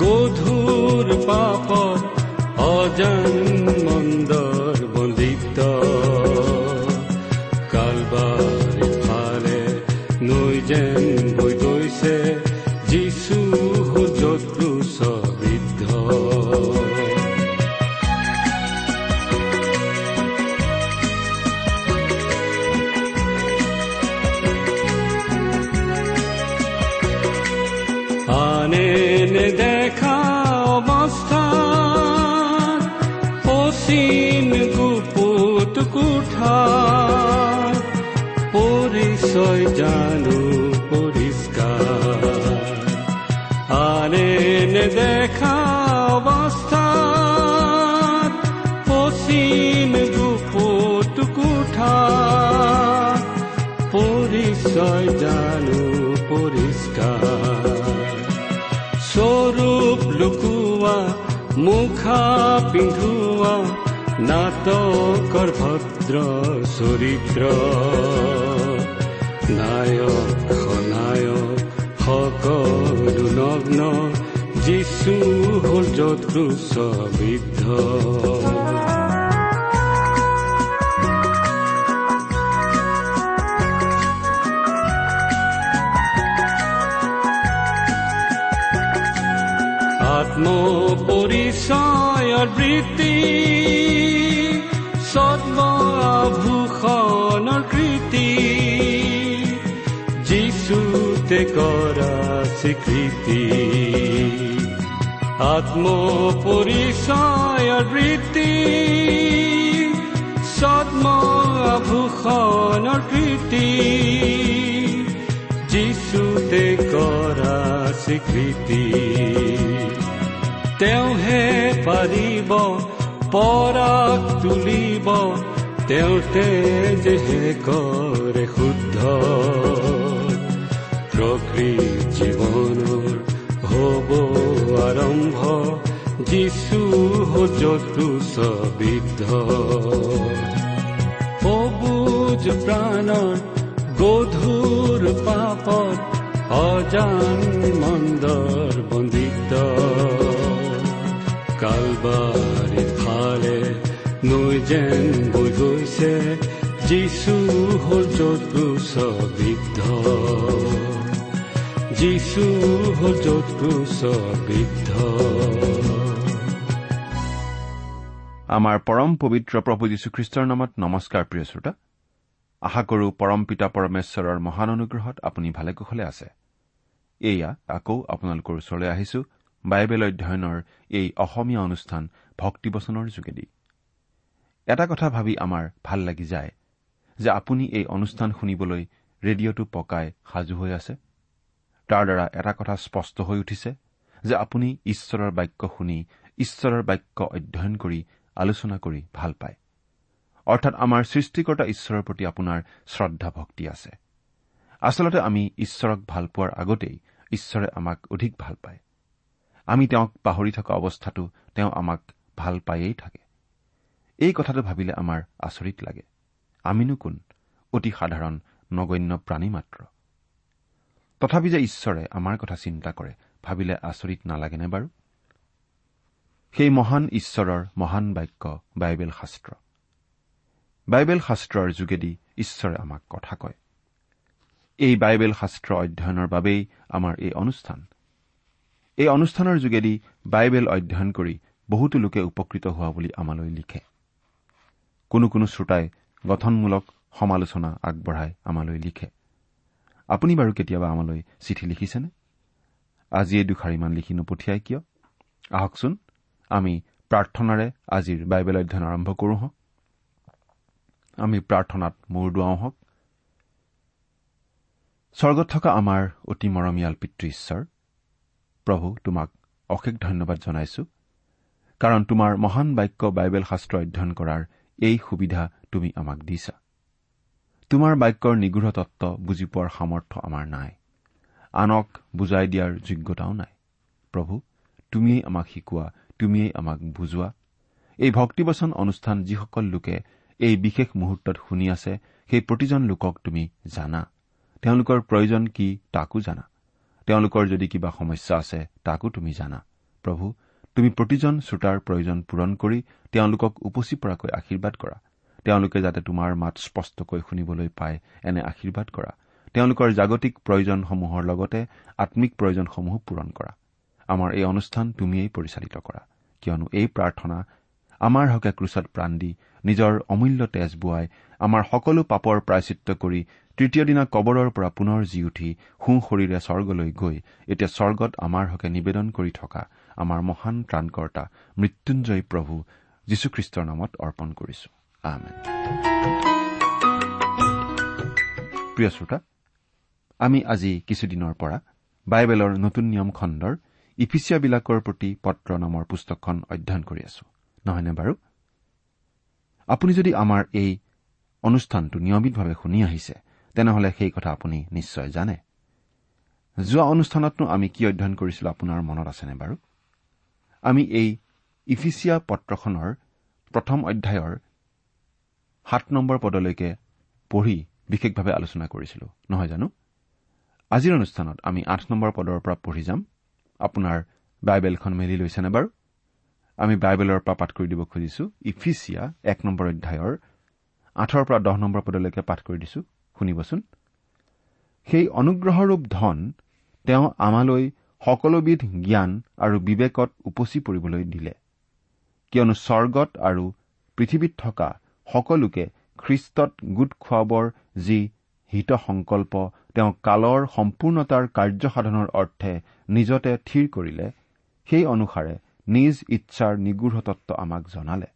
গধুৰ পাপত অজান মন্দৰ বন্দিত পৰিচয় জানো পৰিষ্কাৰ। স্বৰূপ লুকুৱা মুখা পিন্ধোৱা নাটকৰ ভদ্ৰ চৰিত্ৰ। নায়ক খনায়ক সকলো নগ্ন যিচু হ'ল য'ত ক্ৰুচবিদ্ধ আত্ম পৰিচয়ৰ বৃত্তি সদ্মভূষণৰ কৃতি যিচুতে কৰা স্বীকৃতি আত্ম পৰিচয়ৰ বৃত্তি সদ্মভূষণৰ কৃতি যিচুতে কৰা স্বীকৃতি তেওঁহে পাৰিব পৰাক তুলিব তেওঁতে যেহে কৰে শুদ্ধ প্ৰকৃত জীৱনৰ হ'ব আৰম্ভ যিচু যতু ছবিদ্ধ সবুজ প্ৰাণৰ গধুৰ পাপত অজান মন্দৰ বন্দিত কালবাৰীৰ ফালে নৈ যেন বৈ গৈছে যিচু হ'ল য'ত ক্ৰুচবিদ্ধ যিচু হ'ল য'ত ক্ৰুচবিদ্ধ আমাৰ পৰম পবিত্ৰ প্ৰভু যীশুখ্ৰীষ্টৰ নামত নমস্কাৰ প্ৰিয় শ্ৰোতা। আশা কৰো পৰম পিতা পৰমেশ্বৰৰ মহান অনুগ্ৰহত আপুনি ভালে কুশলে আছে। এয়া আকৌ আপোনালোকৰ ওচৰলৈ আহিছো। বাইবেল অধ্যয়নৰ এই অসমীয়া অনুষ্ঠান ভক্তিবচনৰ যোগেদি। এটা কথা ভাবি আমাৰ ভাল লাগি যায় যে আপুনি এই অনুষ্ঠান শুনিবলৈ ৰেডিঅ'টো পকাই সাজু হৈ আছে। তাৰ দ্বাৰা এটা কথা স্পষ্ট হৈ উঠিছে যে আপুনি ঈশ্বৰৰ বাক্য শুনি ঈশ্বৰৰ বাক্য অধ্যয়ন কৰি আলোচনা কৰি ভাল পায়। অৰ্থাৎ আমাৰ সৃষ্টিকৰ্তা ঈশ্বৰৰ প্ৰতি আপোনাৰ শ্ৰদ্ধা ভক্তি আছে। আচলতে আমি ঈশ্বৰক ভাল পোৱাৰ আগতেই ঈশ্বৰে আমাক অধিক ভাল পায়। আমি তেওঁক পাহৰি থকা অৱস্থাটো তেওঁ আমাক ভাল পায়েই থাকে। এই কথাটো ভাবিলে আমাৰ আচৰিত লাগে। আমিনো কোন? অতি সাধাৰণ নগণ্য প্ৰাণী মাত্ৰ। তথাপি যে ঈশ্বৰে আমাৰ কথা চিন্তা কৰে ভাবিলে আচৰিত নালাগেনে বাৰু? সেই মহান ঈশ্বৰৰ মহান বাক্য বাইবেল শাস্ত্ৰ। বাইবেল শাস্ত্ৰৰ যোগেদি ঈশ্বৰে আমাক কথা কয়। এই বাইবেল শাস্ত্ৰ অধ্যয়নৰ বাবেই আমাৰ এই অনুষ্ঠান। এই অনুষ্ঠানৰ যোগেদি বাইবেল অধ্যয়ন কৰি বহুতো লোকে উপকৃত হোৱা বুলি আমালৈ লিখে। কোনো কোনো শ্ৰোতাই গঠনমূলক সমালোচনা আগবঢ়াই আমালৈ লিখে। আপুনি বাৰু কেতিয়াবা আমালৈ চিঠি লিখিছেনে? আজি এই দুষাৰিমান লিখি নপঠিয়াই কিয়? আহকচোন আমি প্ৰাৰ্থনাৰে আজিৰ বাইবেল অধ্যয়ন আৰম্ভ কৰো হওক আমি প্ৰাৰ্থনাত মূৰ দুৱাওঁ হওক। স্বৰ্গত থকা আমাৰ অতি মৰমীয়াল পিতৃ ঈশ্বৰ প্ৰভু তোমাক অশেষ ধন্যবাদ জনাইছো। কাৰণ তোমাৰ মহান বাক্য বাইবেল শাস্ত্ৰ অধ্যয়ন কৰাৰ এই সুবিধা তুমি আমাক দিছা। তোমাৰ বাক্যৰ নিগৃঢ় তত্ব বুজি পোৱাৰ সামৰ্থ্য আমাৰ নাই। আনক বুজাই দিয়াৰ যোগ্যতাও নাই। প্ৰভু তুমিয়েই আমাক শিকোৱা তুমিয়েই আমাক বুজোৱা। এই ভক্তিবচন অনুষ্ঠান যিসকল লোকে এই বিশেষ মুহূৰ্তত শুনি আছে সেই প্ৰতিজন লোকক তুমি জানা। তেওঁলোকৰ প্ৰয়োজন কি তাকো জানা। তেওঁলোকৰ যদি কিবা সমস্যা আছে তাকো তুমি জানা। প্ৰভু তুমি প্ৰতিজন শ্ৰোতাৰ প্ৰয়োজন পূৰণ কৰি তেওঁলোকক উপচি পৰাকৈ আশীৰ্বাদ কৰা। তেওঁলোকে যাতে তোমাৰ মাত স্পষ্টকৈ শুনিবলৈ পায় এনে আশীৰ্বাদ কৰা। তেওঁলোকৰ জাগতিক প্ৰয়োজনসমূহৰ লগতে আম্মিক প্ৰয়োজনসমূহো পূৰণ কৰা। আমাৰ এই অনুষ্ঠান তুমিয়েই পৰিচালিত কৰা। কিয়নো এই প্ৰাৰ্থনা আমাৰ হকে ক্ৰুচত প্ৰাণ দি নিজৰ অমূল্য তেজ বোৱাই আমাৰ সকলো পাপৰ প্ৰায়চিত্ৰ কৰি তৃতীয় দিনা কবৰৰ পৰা পুনৰ জি উঠি সো শৰীৰে স্বৰ্গলৈ গৈ এতিয়া স্বৰ্গত আমাৰ হকে নিবেদন কৰি থকা আমাৰ মহান ত্ৰাণকৰ্তা মৃত্যুঞ্জয় প্ৰভু যীশুখ্ৰীষ্টৰ নামত অৰ্পণ কৰিছো। প্ৰিয় শ্ৰোতা আমি আজি কিছুদিনৰ পৰা বাইবেলৰ নতুন নিয়ম খণ্ডৰ ইফিচিয়াবিলাকৰ প্ৰতি পত্ৰ নামৰ পুস্তকখন অধ্যয়ন কৰি আছো। নহয়নে বাৰু? আপুনি যদি আমাৰ এই অনুষ্ঠানটো নিয়মিতভাৱে শুনি আহিছে তেনেহলে সেই কথা আপুনি নিশ্চয় জানে। যোৱা অনুষ্ঠানতনো আমি কি অধ্যয়ন কৰিছিলো আপোনাৰ মনত আছেনে বাৰু? আমি এই ইফিচিয়া পত্ৰখনৰ প্ৰথম অধ্যায়ৰ সাত নম্বৰ পদলৈকে পঢ়ি বিশেষভাৱে আলোচনা কৰিছিলো নহয় জানো? আজিৰ অনুষ্ঠানত আমি আঠ নম্বৰ পদৰ পৰা পঢ়ি যাম। আপোনাৰ বাইবেলখন মেলি লৈছেনে বাৰু? আমি বাইবেলৰ পৰা পাঠ কৰি দিব খুজিছো। ইফিচিয়া এক নম্বৰ অধ্যায়ৰ আঠৰ পৰা দহ নম্বৰ পদলৈকে পাঠ কৰি দিছো। শুনিবচোন। সেই অনুগ্ৰহৰূপ ধন তেওঁ আমালৈ সকলোবিধ জ্ঞান আৰু বিবেকত উপচি পৰিবলৈ দিলে। কিয়নো স্বৰ্গত আৰু পৃথিৱীত থকা সকলোকে খ্ৰীষ্টত গোট খুৱাবৰ যি হিত সংকল্প তেওঁ কালৰ সম্পূৰ্ণতাৰ কাৰ্যসাধনৰ অৰ্থে নিজতে থিৰ কৰিলে সেই অনুসাৰে নিজ ইচ্ছাৰ নিগৃঢ় তত্ব আমাক জনালে।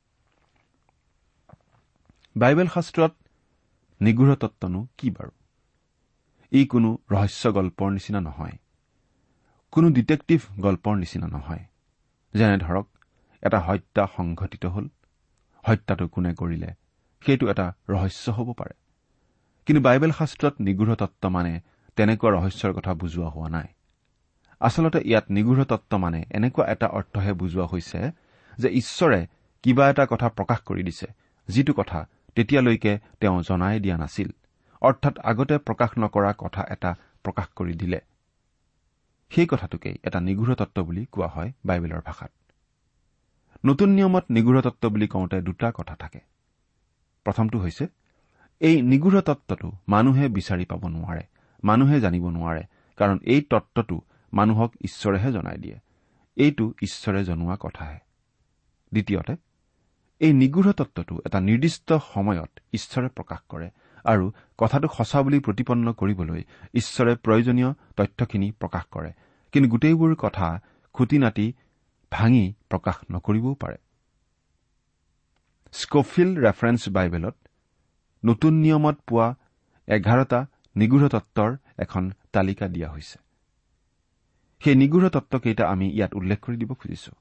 বাইবেল শাস্ত্ৰত নিগৃঢ় তত্বনো কি বাৰু? ই কোনো ৰহস্য গল্পৰ নিচিনা নহয়। কোনো ডিটেক্টিভ গল্পৰ নিচিনা নহয়। যেনে ধৰক এটা হত্যা সংঘটিত হ'ল। হত্যাটো কোনে কৰিলে? সেইটো এটা ৰহস্য হ'ব পাৰে। কিন্তু বাইবেল শাস্ত্ৰত নিগৃঢ় তত্ব মানে তেনেকুৱা ৰহস্যৰ কথা বুজোৱা হোৱা নাই। আচলতে ইয়াত নিগৃঢ় তত্ব মানে এনেকুৱা এটা অৰ্থহে বুজোৱা হৈছে যে ঈশ্বৰে কিবা এটা কথা প্ৰকাশ কৰি দিছে যিটো কথা তেতিয়ালৈকে তেওঁ জনাই দিয়া নাছিল। অৰ্থাৎ আগতে প্ৰকাশ নকৰা কথা এটা প্ৰকাশ কৰি দিলে। সেই কথাটোকেই এটা নিগৃঢ় তত্ব বুলি কোৱা হয় বাইবেলৰ ভাষাত। নতুন নিয়মত নিগৃঢ় তত্ব বুলি কওঁতে দুটা কথা থাকে। প্ৰথমটো হৈছে এই নিগৃঢ় তত্বটো মানুহে বিচাৰি পাব নোৱাৰে মানুহে জানিব নোৱাৰে কাৰণ এই তত্বটো মানুহক ঈশ্বৰেহে জনাই দিয়ে। এইটো ঈশ্বৰে জনোৱা কথাহে। দ্বিতীয়তে এই নিগৃঢ় তত্বটো এটা নিৰ্দিষ্ট সময়ত ঈশ্বৰে প্ৰকাশ কৰে আৰু কথাটো সঁচা বুলি প্ৰতিপন্ন কৰিবলৈ ঈশ্বৰে প্ৰয়োজনীয় তথ্যখিনি প্ৰকাশ কৰে। কিন্তু গোটেইবোৰ কথা খুটি নাটি ভাঙি প্ৰকাশ নকৰিবও পাৰে। স্কফিল্ড ৰেফাৰেন্স বাইবেলত নতুন নিয়মত পোৱা এঘাৰটা নিগৃঢ় তত্বৰ এখন তালিকা দিয়া হৈছে। সেই নিগৃঢ় তত্বকেইটা আমি ইয়াত উল্লেখ কৰি দিব খুজিছো।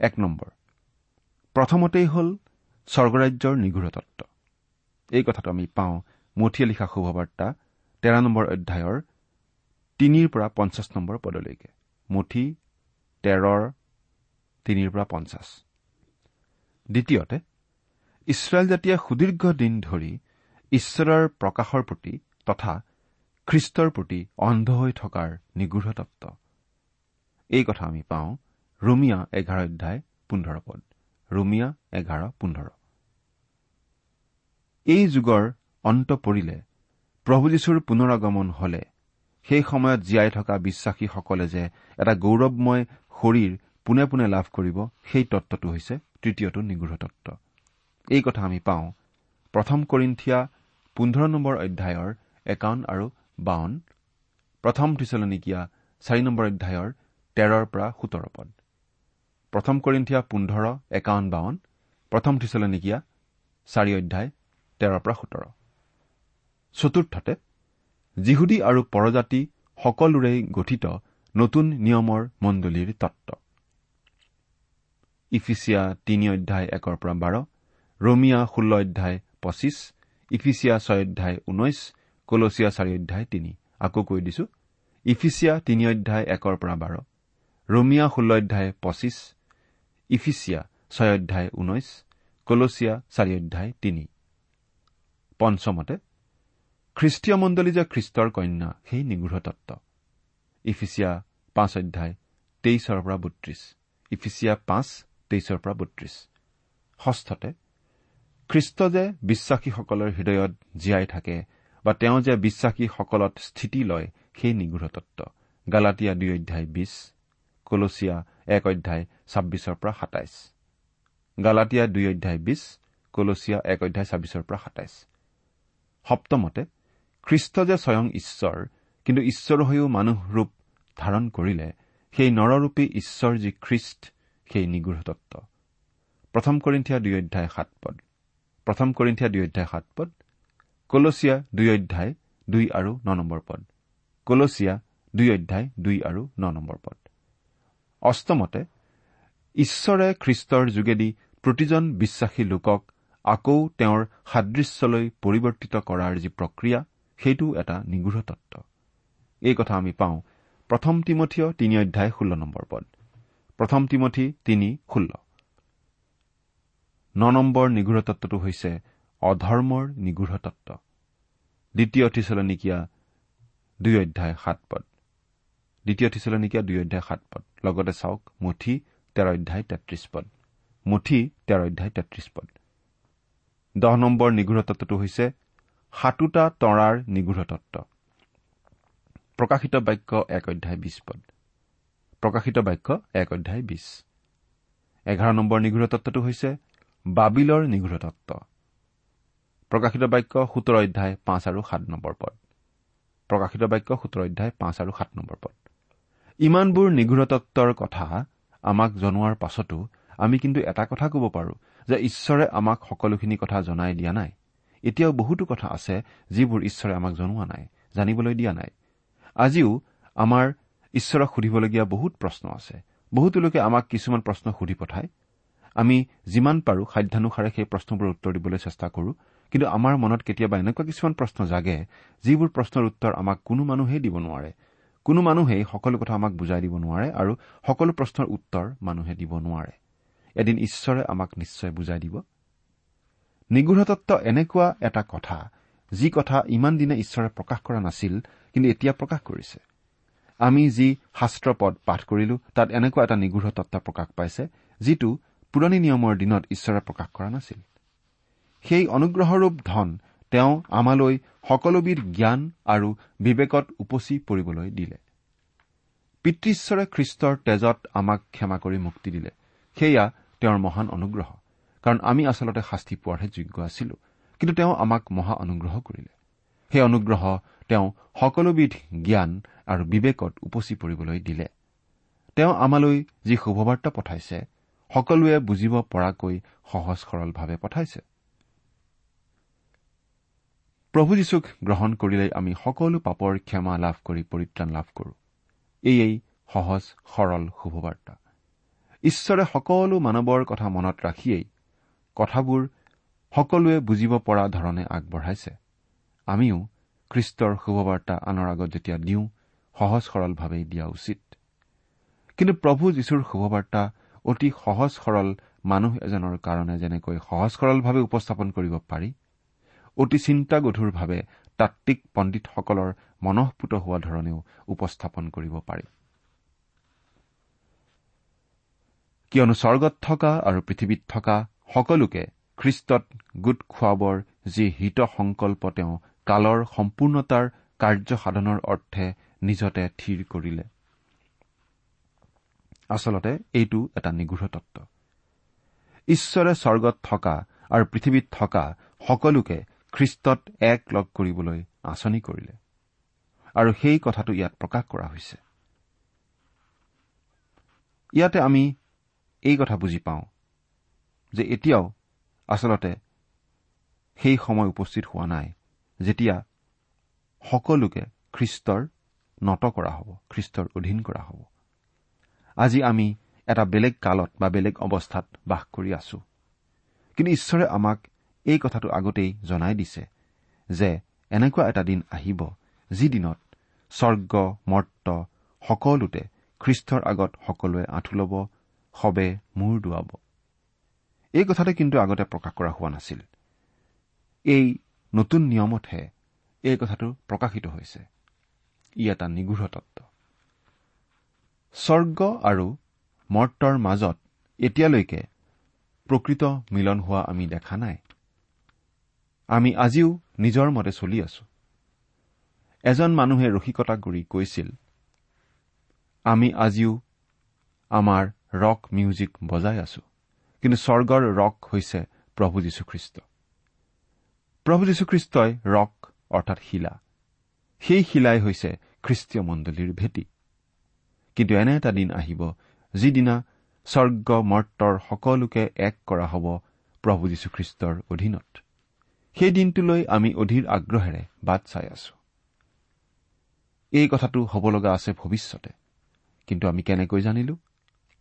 এক নম্বৰ প্ৰথমতেই হ'ল স্বৰ্গৰাজ্যৰ নিগৃঢ় তত্ব এই কথাটো আমি পাওঁ মঠিয়া লিখা শুভবাৰ্তা তেৰ নম্বৰ অধ্যায়ৰ তিনিৰ পৰা পঞ্চাছ নম্বৰ পদলৈকে। মুঠি তেৰৰ তিনিৰ পৰা পঞ্চাছ দ্বিতীয়তে ইছৰাইল জাতিয়ে সুদীৰ্ঘ দিন ধৰি ঈশ্বৰৰ প্ৰকাশৰ প্ৰতি তথা খ্ৰীষ্টৰ প্ৰতি অন্ধ হৈ থকাৰ নিগৃঢ় তত্ব এই কথা আমি পাওঁ ৰুমিয়া এঘাৰ অধ্যায় পোন্ধৰ পদ। ৰুমিয়া এঘাৰ পোন্ধৰ। এই যুগৰ অন্ত পৰিলে প্ৰভু যীশুৰ পুনৰগমন হলে সেই সময়ত জীয়াই থকা বিশ্বাসীসকলে যে এটা গৌৰৱময় শৰীৰ পোনে পোনে লাভ কৰিব সেই তত্বটো হৈছে তৃতীয়টো নিগৃঢ় তত্ব। এই কথা আমি পাওঁ প্ৰথম কৰিন্থিয়া পোন্ধৰ নম্বৰ অধ্যায়ৰ একাৱন আৰু বাৱন প্ৰথম থিচলনিকীয়া চাৰি নম্বৰ অধ্যায়ৰ তেৰৰ পৰা সোতৰ পদ। প্ৰথম কৰিন্থিয়া পোন্ধৰ একাৱন বাৱন। প্ৰথম থিচলনিকীয়া চাৰি অধ্যায় তেৰৰ পৰা সোতৰ। চতুৰ্থতে যিহুদী আৰু পৰজাতি সকলোৰেই গঠিত নতুন নিয়মৰ মণ্ডলীৰ তত্ত ইফিচিয়া তিনি অধ্যায় একৰ পৰা বাৰ। ৰমিয়া ষোল্ল অধ্যায় পঁচিছ। ইফিচিয়া ছয় অধ্যায় ঊনৈছ। কলচিয়া চাৰি অধ্যায় তিনি। আকৌ কৈ দিছো। ইফিচিয়া তিনি অধ্যায় একৰ পৰা বাৰ। ৰমিয়া ষোল্ল অধ্যায় পঁচিছ। ইফিচিয়া ছয় অধ্যায় ঊনৈছ কলচিয়া চাৰি অধ্যায় তিনি। পঞ্চমতে খ্ৰীষ্টীয় মণ্ডলী যে খ্ৰীষ্টৰ কন্যা সেই নিগৃঢ় তত্ত ইফিচিয়া পাঁচ অধ্যায় তেইছৰ পৰা বত্ৰিশ। ইফিচিয়া পাঁচ তেইছৰ পৰা বত্ৰিশ। ষষ্ঠতে খ্ৰীষ্ট যে বিশ্বাসীসকলৰ হৃদয়ত জীয়াই থাকে বা তেওঁ যে বিশ্বাসীসকলত স্থিতি লয় সেই নিগৃঢ় তত্ব গালাটীয়া দুই অধ্যায় বিছ কলচিয়া এক অধ্যায় ছাব্বিছৰ পৰা সাতাইছ। গালাটীয়া দুই অধ্যায় বিছ কলচিয়া এক অধ্যায় ছাব্বিছৰ পৰা সাতাইছ। সপ্তমতে খ্ৰীষ্ট যে স্বয়ং ঈশ্বৰ কিন্তু ঈশ্বৰ হৈও মানুহ ৰূপ ধাৰণ কৰিলে সেই নৰৰূপী ঈশ্বৰ যি খ্ৰীষ্ট সেই নিগৃঢ় তত্ব প্ৰথম কৰিন্ঠিয়া দুই অধ্যায় সাত পদ। প্ৰথম কৰিন্ঠিয়া দুই অধ্যায় সাত পদ। কলচিয়া দুই অধ্যায় দুই আৰু ন নম্বৰ পদ। কলচিয়া দুই অধ্যায় দুই আৰু ন নম্বৰ পদ। অষ্টমতে ঈশ্বৰে খ্ৰীষ্টৰ যোগেদি প্ৰতিজন বিশ্বাসী লোকক আকৌ তেওঁৰ সাদৃশ্যলৈ পৰিৱৰ্তিত কৰাৰ যি প্ৰক্ৰিয়া সেইটো এটা নিগৃঢ় তত্ব এই কথা আমি পাওঁ প্ৰথম তিমঠীয় তিনি অধ্যায় ষোল্ল নম্বৰ পদ। প্ৰথম তিমঠী তিনি ষোল্ল। ন নম্বৰ নিগৃঢ় তত্বটো হৈছে অধৰ্মৰ নিগৃঢ় তত্ব দ্বিতীয় থিচলনিকীয়া দুই অধ্যায় সাত পদ। দ্বিতীয় থিচলনিকীয়া দুই অধ্যায় সাত পদ। লগতে চাওক মুঠি তেৰ অধ্যায় তেত্ৰিশ পদ। মুঠি তেৰ অধ্যায় তেত্ৰিশ পদ। দহ নম্বৰ নিগৃঢ় তত্বটো হৈছে সাতোটা তৰাৰ নিগৃঢ় তত্ব। প্ৰকাশিত বাক্য এক অধ্যায় বিশ পদ। প্ৰকাশিত বাক্য এক অধ্যায় বিশ। এঘাৰ নম্বৰ নিগৃঢ় তত্বটো হৈছে বাবিলৰ নিগৃঢ় তত্ব। প্ৰকাশিত বাক্য সোতৰ অধ্যায় পাঁচ আৰু সাত নম্বৰ পদ। প্ৰকাশিত বাক্য সোতৰ অধ্যায় পাঁচ আৰু সাত নম্বৰ পদ। ইমানবোৰ নিগৃঢ় তত্বৰ কথা আমাক জনোৱাৰ পাছতো আমি কিন্তু এটা কথা ক'ব পাৰোঁ যে ঈশ্বৰে আমাক সকলোখিনি কথা জনাই দিয়া নাই। এতিয়াও বহুতো কথা আছে যিবোৰ ঈশ্বৰে আমাক জনোৱা নাই জানিবলৈ দিয়া নাই। আজিও আমাৰ ঈশ্বৰক সুধিবলগীয়া বহুত প্ৰশ্ন আছে। বহুতো লোকে আমাক কিছুমান প্ৰশ্ন সুধি পঠায়। আমি যিমান পাৰো সাধ্যানুসাৰে সেই প্ৰশ্নবোৰৰ উত্তৰ দিবলৈ চেষ্টা কৰো কিন্তু আমাৰ মনত কেতিয়াবা এনেকুৱা কিছুমান প্ৰশ্ন জাগে যিবোৰ প্ৰশ্নৰ উত্তৰ আমাক কোনো মানুহেই দিব নোৱাৰে। কোনো মানুহেই সকলো কথা আমাক বুজাই দিব নোৱাৰে আৰু সকলো প্ৰশ্নৰ উত্তৰ মানুহে দিব নোৱাৰে। এদিন ঈশ্বৰে আমাক নিশ্চয় বুজাই দিব। নিগৃঢ়তত্ব এনেকুৱা এটা কথা যি কথা ইমান দিনে ঈশ্বৰে প্ৰকাশ কৰা নাছিল কিন্তু এতিয়া প্ৰকাশ কৰিছে। আমি যি শাস্ত্ৰ পদ পাঠ কৰিলো তাত এনেকুৱা এটা নিগৃঢ় তত্ব প্ৰকাশ পাইছে যিটো পুৰণি নিয়মৰ দিনত ঈশ্বৰে প্ৰকাশ কৰা নাছিল। সেই অনুগ্ৰহৰূপ ধন তেওঁ আমালৈ সকলোবিধ জ্ঞান আৰু বিবেকত উপচি পৰিবলৈ দিলে। পিতৃশ্বৰে খ্ৰীষ্টৰ তেজত আমাক ক্ষমা কৰি মুক্তি দিলে। সেয়া তেওঁৰ মহান অনুগ্ৰহ কাৰণ আমি আচলতে শাস্তি পোৱাৰহে যোগ্য আছিলো। কিন্তু তেওঁ আমাক মহা অনুগ্ৰহ কৰিলে। সেই অনুগ্ৰহ তেওঁ সকলোবিধ জ্ঞান আৰু বিবেকত উপচি পৰিবলৈ দিলে। তেওঁ আমালৈ যি শুভবাৰ্তা পঠাইছে সকলোৱে বুজিব পৰাকৈ সহজ সৰলভাৱে পঠাইছে। প্ৰভু যীশুক গ্ৰহণ কৰিলে আমি সকলো পাপৰ ক্ষমা লাভ কৰি পৰিত্ৰাণ লাভ কৰো। এয়েই সহজ সৰল শুভবাৰ্তা। ঈশ্বৰে সকলো মানৱৰ কথা মনত ৰাখিয়েই কথাবোৰ সকলোৱে বুজিব পৰা ধৰণে আগবঢ়াইছে। আমিও খ্ৰীষ্টৰ শুভবাৰ্তা আনৰ আগত যেতিয়া দিওঁ সহজ সৰলভাৱেই দিয়া উচিত। কিন্তু প্ৰভু যীশুৰ শুভবাৰ্তা অতি সহজ সৰল মানুহ এজনৰ কাৰণে যেনেকৈ সহজ সৰলভাৱে উপস্থাপন কৰিব পাৰি অতি চিন্তাগধুৰভাৱে তাত্বিক পণ্ডিতসকলৰ মনঃপুত হোৱা ধৰণেও উপস্থাপন কৰিব পাৰি। কিয়নো স্বৰ্গত থকা আৰু পৃথিৱীত থকা সকলোকে খ্ৰীষ্টত গোট খুৱাবৰ যি হিত সংকল্প তেওঁ কালৰ সম্পূৰ্ণতাৰ কাৰ্যসাধনৰ অৰ্থে নিজতে থিৰ কৰিলে। আচলতে এইটো এটা নিগৃঢ় তত্ব ঈশ্বৰে স্বৰ্গত থকা আৰু পৃথিৱীত থকা সকলোকে খ্ৰীষ্টত এক লগ কৰিবলৈ আঁচনি কৰিলে। আৰু সেই কথাটো ইয়াত প্ৰকাশ কৰা হৈছে। ইয়াতে আমি এই কথা বুজি পাওঁ যে এতিয়াও আচলতে সেই সময় উপস্থিত হোৱা নাই যেতিয়া সকলোকে খ্ৰীষ্টৰ নত কৰা হ'ব খ্ৰীষ্টৰ অধীন কৰা হ'ব। আজি আমি এটা বেলেগ কালত বা বেলেগ অৱস্থাত বাস কৰি আছো। কিন্তু ঈশ্বৰে আমাক এই কথাটো আগতেই জনাই দিছে যে এনেকুৱা এটা দিন আহিব যিদিনত স্বৰ্গ মৰ্ত সকলোতে খ্ৰীষ্টৰ আগত সকলোৱে আঁঠু ল'ব সবে মূৰ দোৱাব। এই কথাটো কিন্তু আগতে প্ৰকাশ কৰা হোৱা নাছিল। এই নতুন নিয়মতহে এই কথাটো প্ৰকাশিত হৈছে। ই এটা নিগৃঢ় তত্ব স্বৰ্গ আৰু মৰ্তৰ মাজত এতিয়ালৈকে প্ৰকৃত মিলন হোৱা আমি দেখা নাই। আমি আজিও নিজৰ মতে চলি আছো। এজন মানুহে ৰসিকতা কৰি কৈছিল আমি আজিও আমাৰ ৰক মিউজিক বজাই আছো কিন্তু স্বৰ্গৰ ৰক হৈছে প্ৰভু যীশুখ্ৰীষ্ট। প্ৰভু যীশুখ্ৰীষ্টই ৰক অৰ্থাৎ শিলা সেই শিলাই হৈছে খ্ৰীষ্টীয় মণ্ডলীৰ ভেটি। কিন্তু এনে এটা দিন আহিব যিদিনা স্বৰ্গ মৰ্তৰ সকলোকে এক কৰা হ'ব প্ৰভু যীশুখ্ৰীষ্টৰ অধীনত। সেই দিনটোলৈ আমি অধীৰ আগ্ৰহেৰে বাট চাই আছো। এই কথাটো হ'ব লগা আছে ভৱিষ্যতে। কিন্তু আমি কেনেকৈ জানিলো?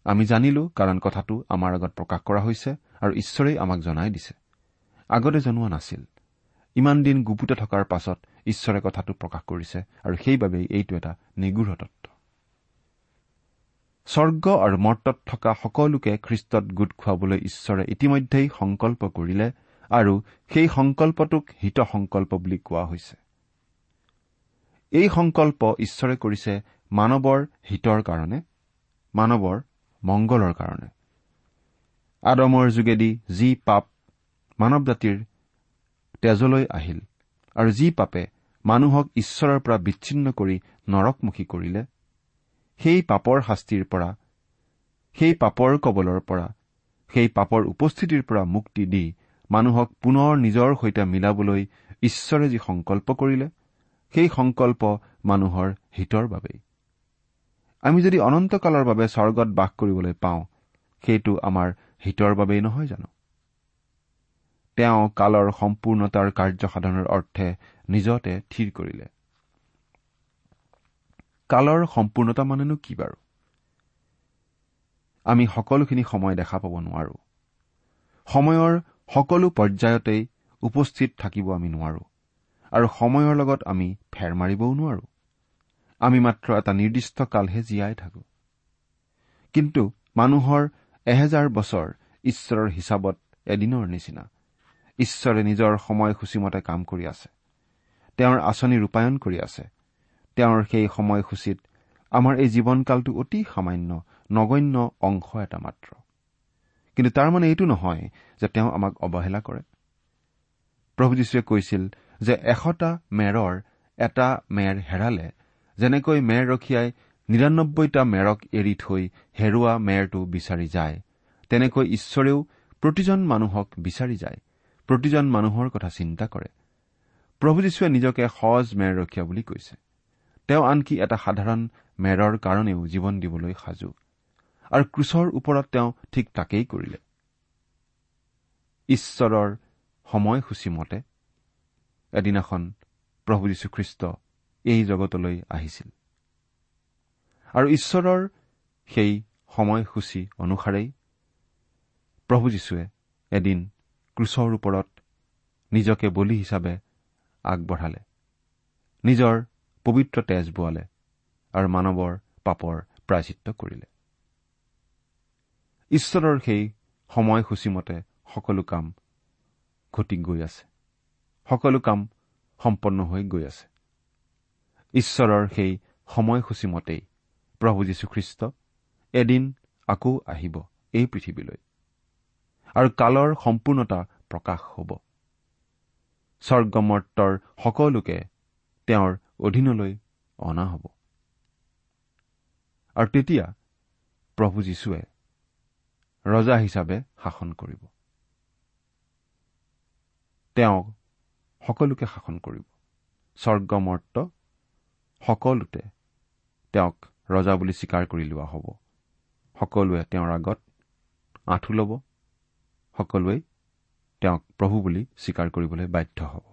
আমি জানিলো কাৰণ কথাটো আমাৰ আগত প্ৰকাশ কৰা হৈছে আৰু ঈশ্বৰেই আমাক জনাই দিছে। আগতে জনোৱা নাছিল। ইমান দিন গুপুতে থকাৰ পাছত ঈশ্বৰে কথাটো প্ৰকাশ কৰিছে আৰু সেইবাবেই এইটো এটা নিগৃঢ় তত্ব স্বৰ্গ আৰু মৰ্তত থকা সকলোকে খ্ৰীষ্টত গোট খুৱাবলৈ ঈশ্বৰে ইতিমধ্যেই সংকল্প কৰিলে আৰু সেই সংকল্পটোক হিত সংকল্প বুলি কোৱা হৈছে। এই সংকল্প ঈশ্বৰে কৰিছে মানৱৰ হিতৰ কাৰণে মানৱৰ মংগলৰ কাৰণে। আদমৰ যোগেদি যি পাপ মানৱ জাতিৰ তেজলৈ আহিল আৰু যি পাপে মানুহক ঈশ্বৰৰ পৰা বিচ্ছিন্ন কৰি নৰকমুখী কৰিলে সেই পাপৰ শাস্তিৰ পৰা সেই পাপৰ কবলৰ পৰা সেই পাপৰ উপস্থিতিৰ পৰা মুক্তি দি মানুহক পুনৰ নিজৰ সৈতে মিলাবলৈ ঈশ্বৰে যি সংকল্প কৰিলে সেই সংকল্প মানুহৰ হিতৰ বাবেই। আমি যদি অনন্তকালৰ বাবে স্বৰ্গত বাস কৰিবলৈ পাওঁ সেইটো আমাৰ হিতৰ বাবেই নহয় জানো? তেওঁ কালৰ সম্পূৰ্ণতাৰ কাৰ্যসাধনৰ অৰ্থে নিজতে থিৰ কৰিলে। কালৰ সম্পূৰ্ণতা মানেনো কি বাৰু? আমি সকলোখিনি সময় দেখা পাব নোৱাৰো। সময়ৰ সকলো পৰ্যায়তেই উপস্থিত থাকিব আমি নোৱাৰো আৰু সময়ৰ লগত আমি ফেৰ মাৰিবও নোৱাৰো। আমি মাত্ৰ এটা নিৰ্দিষ্ট কালহে জীয়াই থাকো। কিন্তু মানুহৰ এহেজাৰ বছৰ ঈশ্বৰৰ হিচাপত এদিনৰ নিচিনা। ঈশ্বৰে নিজৰ সময়সূচীমতে কাম কৰি আছে। তেওঁৰ আঁচনি ৰূপায়ণ কৰি আছে। তেওঁৰ সেই সময়সূচীত আমাৰ এই জীৱনকালটো অতি সামান্য নগণ্য অংশ এটা মাত্ৰ। কিন্তু তাৰ মানে এইটো নহয় যে তেওঁ আমাক অৱহেলা কৰে। প্ৰভু যীশুৱে কৈছিল যে এশটা মেৰৰ এটা মেৰ হেৰালে যেনেকৈ মেৰ ৰখীয়াই নিৰান্নব্বৈটা মেৰক এৰি থৈ হেৰুৱা মেৰটো বিচাৰি যায় তেনেকৈ ঈশ্বৰেও প্ৰতিজন মানুহক বিচাৰি যায় প্ৰতিজন মানুহৰ কথা চিন্তা কৰে। প্ৰভু যীশুৱে নিজকে সহজ মেৰ ৰখীয়া বুলি কৈছে। তেওঁ আনকি এটা সাধাৰণ মেৰৰ কাৰণেও জীৱন দিবলৈ সাজু। আৰু ক্ৰুচৰ ওপৰত তেওঁ ঠিক তাকেই কৰিলে। ঈশ্বৰৰ সময়সূচী মতে এদিনাখন প্ৰভু যীশুখ্ৰীষ্ট এই জগতলৈ আহিছিল। আৰু ঈশ্বৰৰ সেই সময়সূচী অনুসাৰেই প্ৰভু যীশুৱে এদিন ক্ৰুচৰ ওপৰত নিজকে বলি হিচাপে আগবঢ়ালে। নিজৰ পবিত্ৰ তেজ বোৱালে আৰু মানৱৰ পাপৰ প্ৰায়চিত্ৰ কৰিলে। ঈশ্বৰৰ সেই সময়সূচীমতে সকলো কাম ঘটি গৈ আছে। সকলো কাম সম্পন্ন হৈ গৈ আছে। ঈশ্বৰৰ সেই সময়সূচীমতেই প্ৰভু যীশুখ্ৰীষ্ট এদিন আকৌ আহিব এই পৃথিৱীলৈ আৰু কালৰ সম্পূৰ্ণতা প্ৰকাশ হ'ব। স্বৰ্গমৰ্তৰ সকলোকে তেওঁৰ অধীনলৈ অনা হ'ব। আৰু তেতিয়া প্ৰভু যীশুৱে ৰজা হিচাপে শাসন কৰিব। তেওঁ সকলোকে শাসন কৰিব। স্বৰ্গমৰ্ত সকলোতে তেওঁক ৰজা বুলি স্বীকাৰ কৰি লোৱা হ'ব। সকলোৱে তেওঁৰ আগত আঁঠু ল'ব। সকলোৱে তেওঁক প্ৰভু বুলি স্বীকাৰ কৰিবলৈ বাধ্য হ'ব।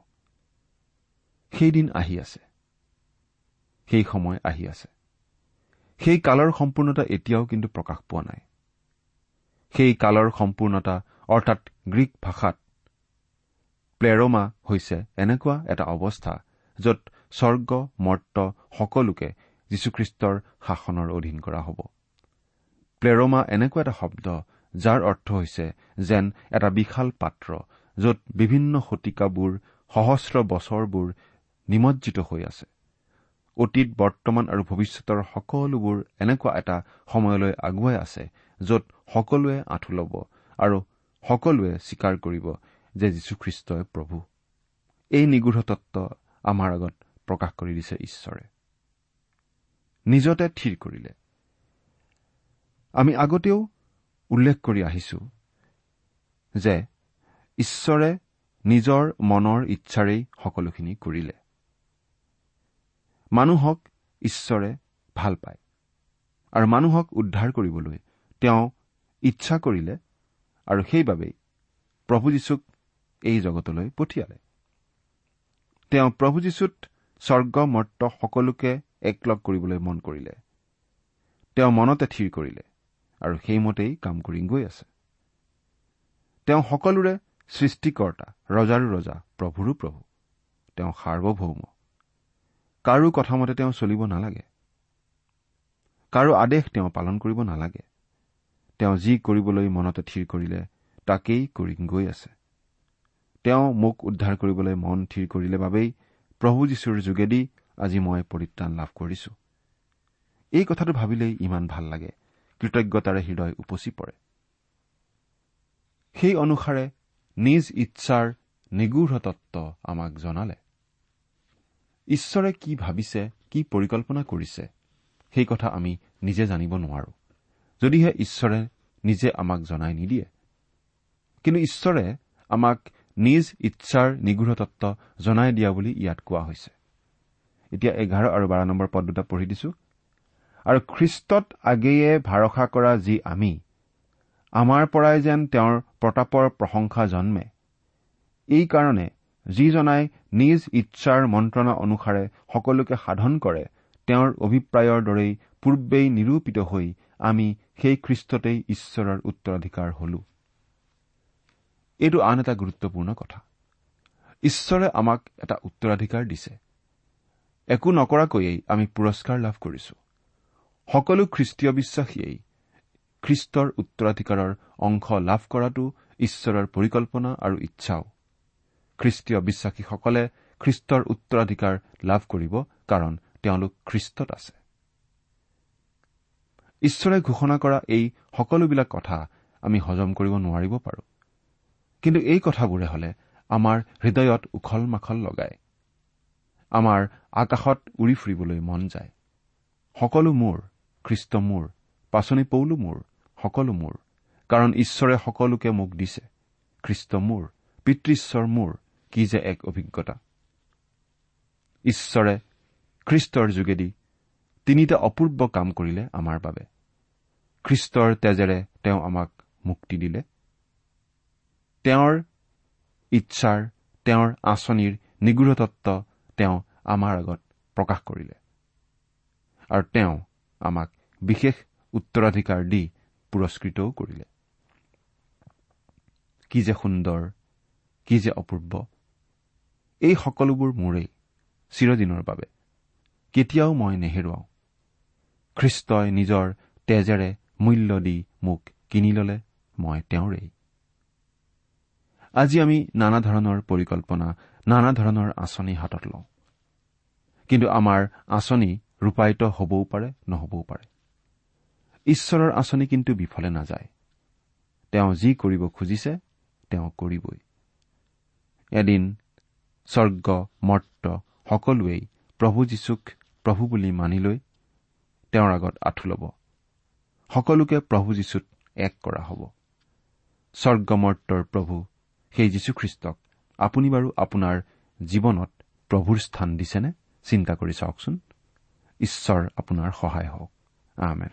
সেইদিন আহি আছে। সেই সময় আহি আছে। সেই কালৰ সম্পূৰ্ণতা এতিয়াও কিন্তু প্ৰকাশ পোৱা নাই। সেই কালৰ সম্পূৰ্ণতা অৰ্থাৎ গ্ৰীক ভাষাত। প্লেৰমা হৈছে এনেকুৱা এটা অৱস্থা য'ত স্বৰ্গ মৰ্ত সকলোকে যীশুখ্ৰীষ্টৰ শাসনৰ অধীন কৰা হ'ব। প্লেৰমা এনেকুৱা এটা শব্দ যাৰ অৰ্থ হৈছে যেন এটা বিশাল পাত্ৰ য'ত বিভিন্ন শতিকাবোৰ সহস্ৰ বছৰবোৰ নিমজ্জিত হৈ আছে। অতীত বৰ্তমান আৰু ভৱিষ্যতৰ সকলোবোৰ এনেকুৱা এটা সময়লৈ আগুৱাই আছে য'ত সকলোৱে আঁঠু ল'ব আৰু সকলোৱে স্বীকাৰ কৰিব যে যীশুখ্ৰীষ্টই প্ৰভু। এই নিগৃঢ় তত্ব আমাৰ আগত প্ৰকাশ কৰি দিছে ঈশ্বৰে। নিজতে থিৰ কৰিলে। আমি আগতেও উল্লেখ কৰি আহিছো যে ঈশ্বৰে নিজৰ মনৰ ইচ্ছাৰেই সকলোখিনি কৰিলে। মানুহক ঈশ্বৰে ভাল পায় আৰু মানুহক উদ্ধাৰ কৰিবলৈ তেওঁ ইচ্ছা কৰিলে আৰু সেইবাবেই প্ৰভু যীশুক এই জগতলৈ পঠিয়ালে। তেওঁ প্ৰভু যীশুত স্বৰ্গ মৰ্ত সকলোকে একলগ কৰিবলৈ মন কৰিলে। তেওঁ মনতে থিৰ কৰিলে আৰু সেইমতেই কাম কৰি গৈ আছে। তেওঁ সকলোৰে সৃষ্টিকৰ্তা ৰজাৰো ৰজা প্ৰভুৰো প্ৰভু। তেওঁ সাৰ্বভৌম। কাৰো কথামতে তেওঁ চলিব নালাগে। কাৰো আদেশ তেওঁ পালন কৰিব নালাগে। তেওঁ যি কৰিবলৈ মনতে থিৰ কৰিলে তাকেই কৰি গৈ আছে। তেওঁ মোক উদ্ধাৰ কৰিবলৈ মন থিৰ কৰিলে বাবেই প্ৰভু যীশুৰ যোগেদি আজি মই পৰিত্ৰাণ লাভ কৰিছো। এই কথাটো ভাবিলেই ইমান ভাল লাগে কৃতজ্ঞতাৰে হৃদয় উপচি পৰে। সেই অনুসাৰে নিজ ইচ্ছাৰ নিগূঢ় তত্ব আমাক জনালে। ঈশ্বৰে কি ভাবিছে কি পৰিকল্পনা কৰিছে সেই কথা আমি নিজে জানিব নোৱাৰো। যদিহে ঈশ্বৰে নিজে আমাক জনাই নিদিয়ে। কিন্তু ঈশ্বৰে আমাক নিজ ইচ্ছাৰ নিগৃঢ় তত্ব জনাই দিয়া বুলি ইয়াত কোৱা হৈছে। এতিয়া এঘাৰ আৰু বাৰ নম্বৰ পদ দুটা পঢ়ি দিছো। আৰু খ্ৰীষ্টত আগেয়ে ভাৰসা কৰা যি আমি আমাৰ পৰাই যেন তেওঁৰ প্ৰতাপৰ প্ৰশংসা জন্মে। এইকাৰণে যিজনাই নিজ ইচ্ছাৰ মন্ত্ৰণা অনুসাৰে সকলোকে সাধন কৰে তেওঁৰ অভিপ্ৰায়ৰ দৰেই পূৰ্বেই নিৰূপিত হৈ আমি সেই খ্ৰীষ্টতেই ঈশ্বৰৰ উত্তৰাধিকাৰ হলো। এইটো আন এটা গুৰুত্বপূৰ্ণ কথা। ঈশ্বৰে আমাক এটা উত্তৰাধিকাৰ দিছে। একো নকৰাকৈয়েই আমি পুৰস্কাৰ লাভ কৰিছো। সকলো খ্ৰীষ্টীয় বিশ্বাসীয়েই খ্ৰীষ্টৰ উত্তৰাধিকাৰৰ অংশ লাভ কৰাটো ঈশ্বৰৰ পৰিকল্পনা আৰু ইচ্ছাও। খ্ৰীষ্টীয় বিশ্বাসীসকলে খ্ৰীষ্টৰ উত্তৰাধিকাৰ লাভ কৰিব কাৰণ তেওঁলোক খ্ৰীষ্টত আছে। ঈশ্বৰে ঘোষণা কৰা এই সকলোবিলাক কথা আমি হজম কৰিব নোৱাৰিব পাৰো। কিন্তু এই কথাবোৰে হলে আমাৰ হৃদয়ত উখল মাখল লগায়। আমাৰ আকাশত উৰি ফুৰিবলৈ মন যায়। সকলো মোৰ খ্ৰীষ্ট মোৰ পাচনি পৌলো মোৰ সকলো মোৰ কাৰণ ঈশ্বৰে সকলোকে মোক দিছে। খ্ৰীষ্ট মোৰ পিতৃশ্বৰ মোৰ কি যে এক অভিজ্ঞতা। ঈশ্বৰে খ্ৰীষ্টৰ যোগেদি তিনিটা অপূৰ্ব কাম কৰিলে আমাৰ বাবে। খ্ৰীষ্টৰ তেজেৰে তেওঁ আমাক মুক্তি দিলে। তেওঁৰ ইচ্ছাৰ তেওঁৰ আঁচনিৰ নিগৃঢ় তত্ব তেওঁ আমাৰ আগত প্ৰকাশ কৰিলে। আৰু তেওঁ আমাক বিশেষ উত্তৰাধিকাৰ দি পুৰস্কৃতও কৰিলে। কি যে সুন্দৰ কি যে অপূৰ্ব। এই সকলোবোৰ মোৰেই চিৰদিনৰ বাবে। কেতিয়াও মই নেহেৰুৱাওঁ। খ্ৰীষ্টই নিজৰ তেজেৰে মূল্য দি মোক কিনি ললে মই তেওঁৰেই। আজি আমি নানা ধৰণৰ পৰিকল্পনা নানা ধৰণৰ আঁচনি হাতত লওঁ। কিন্তু আমাৰ আঁচনি ৰূপায়িত হবও পাৰে নহবও পাৰে। ঈশ্বৰৰ আঁচনি কিন্তু বিফলে নাযায়। তেওঁ যি কৰিব খুজিছে তেওঁ কৰিবই। এদিন স্বৰ্গ মৰ্ত সকলোৱেই প্ৰভু যীশুক প্ৰভু বুলি মানি লৈ তেওঁৰ আগত আঁঠু ল'ব। সকলোকে প্ৰভু যীশুত এক কৰা হ'ব। স্বৰ্গমৰ্তৰ প্ৰভু সেই যীশুখ্ৰীষ্টক আপুনি বাৰু আপোনাৰ জীৱনত প্ৰভুৰ স্থান দিছেনে? চিন্তা কৰি চাওকচোন। ঈশ্বৰ আপোনাৰ সহায় হওক। আমেন।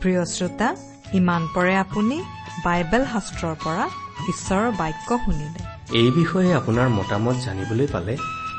প্ৰিয় শ্ৰোতা ইমান পৰে আপুনি বাইবেল শাস্ত্ৰৰ পৰা ঈশ্বৰৰ বাক্য শুনিলে। এই বিষয়ে আপোনাৰ মতামত জানিবলৈ পালে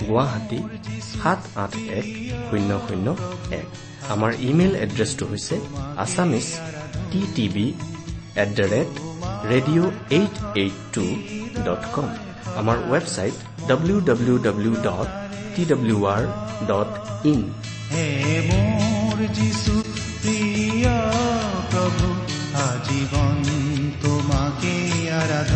গুৱাহাটী সাত আঠ এক শূন্য শূন্য এক। আমাৰ ইমেইল এড্ৰেছটো হৈছে Assamese T TV at the rate radio' eight eight two dot com. আমাৰ website W W W dot T W R dot in. প্ৰভু আজীৱন তোমাকে আৰাধো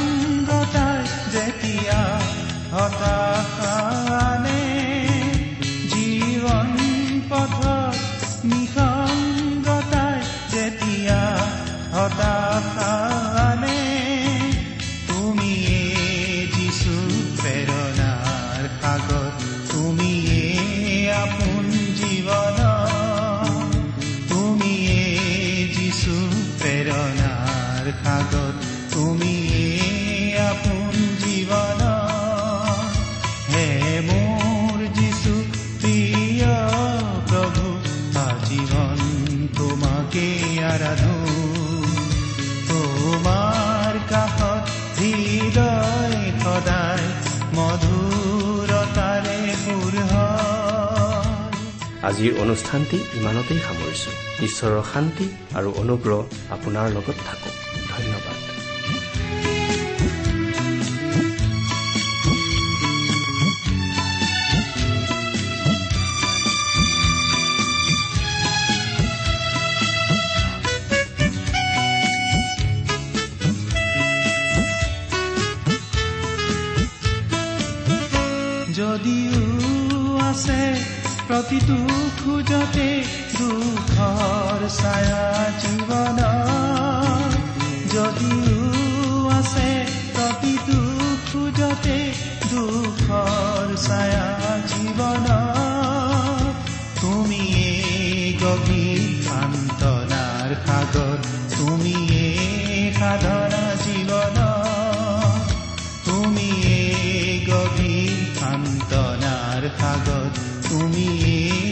জীৱন পথত নিসংগতাই যেতিয়া হতাশানে আজিৰ অনুষ্ঠানটি ইমানতেই সামৰিছো। ঈশ্বৰৰ শান্তি আৰু অনুগ্ৰহ আপোনাৰ লগত থাকক। প্ৰতিটো খোজতে দুখৰ ছায়া জীৱন যদিও আছে প্ৰতিটো খোজতে দুখৰ ছায়া জীৱন তুমিয়ে গভীৰ সান্তনাৰ সাগৰ তুমিয়ে সাধনা জীৱন তুমিয়ে গভীৰ সান্তনাৰ সাগৰ তুমিয়ে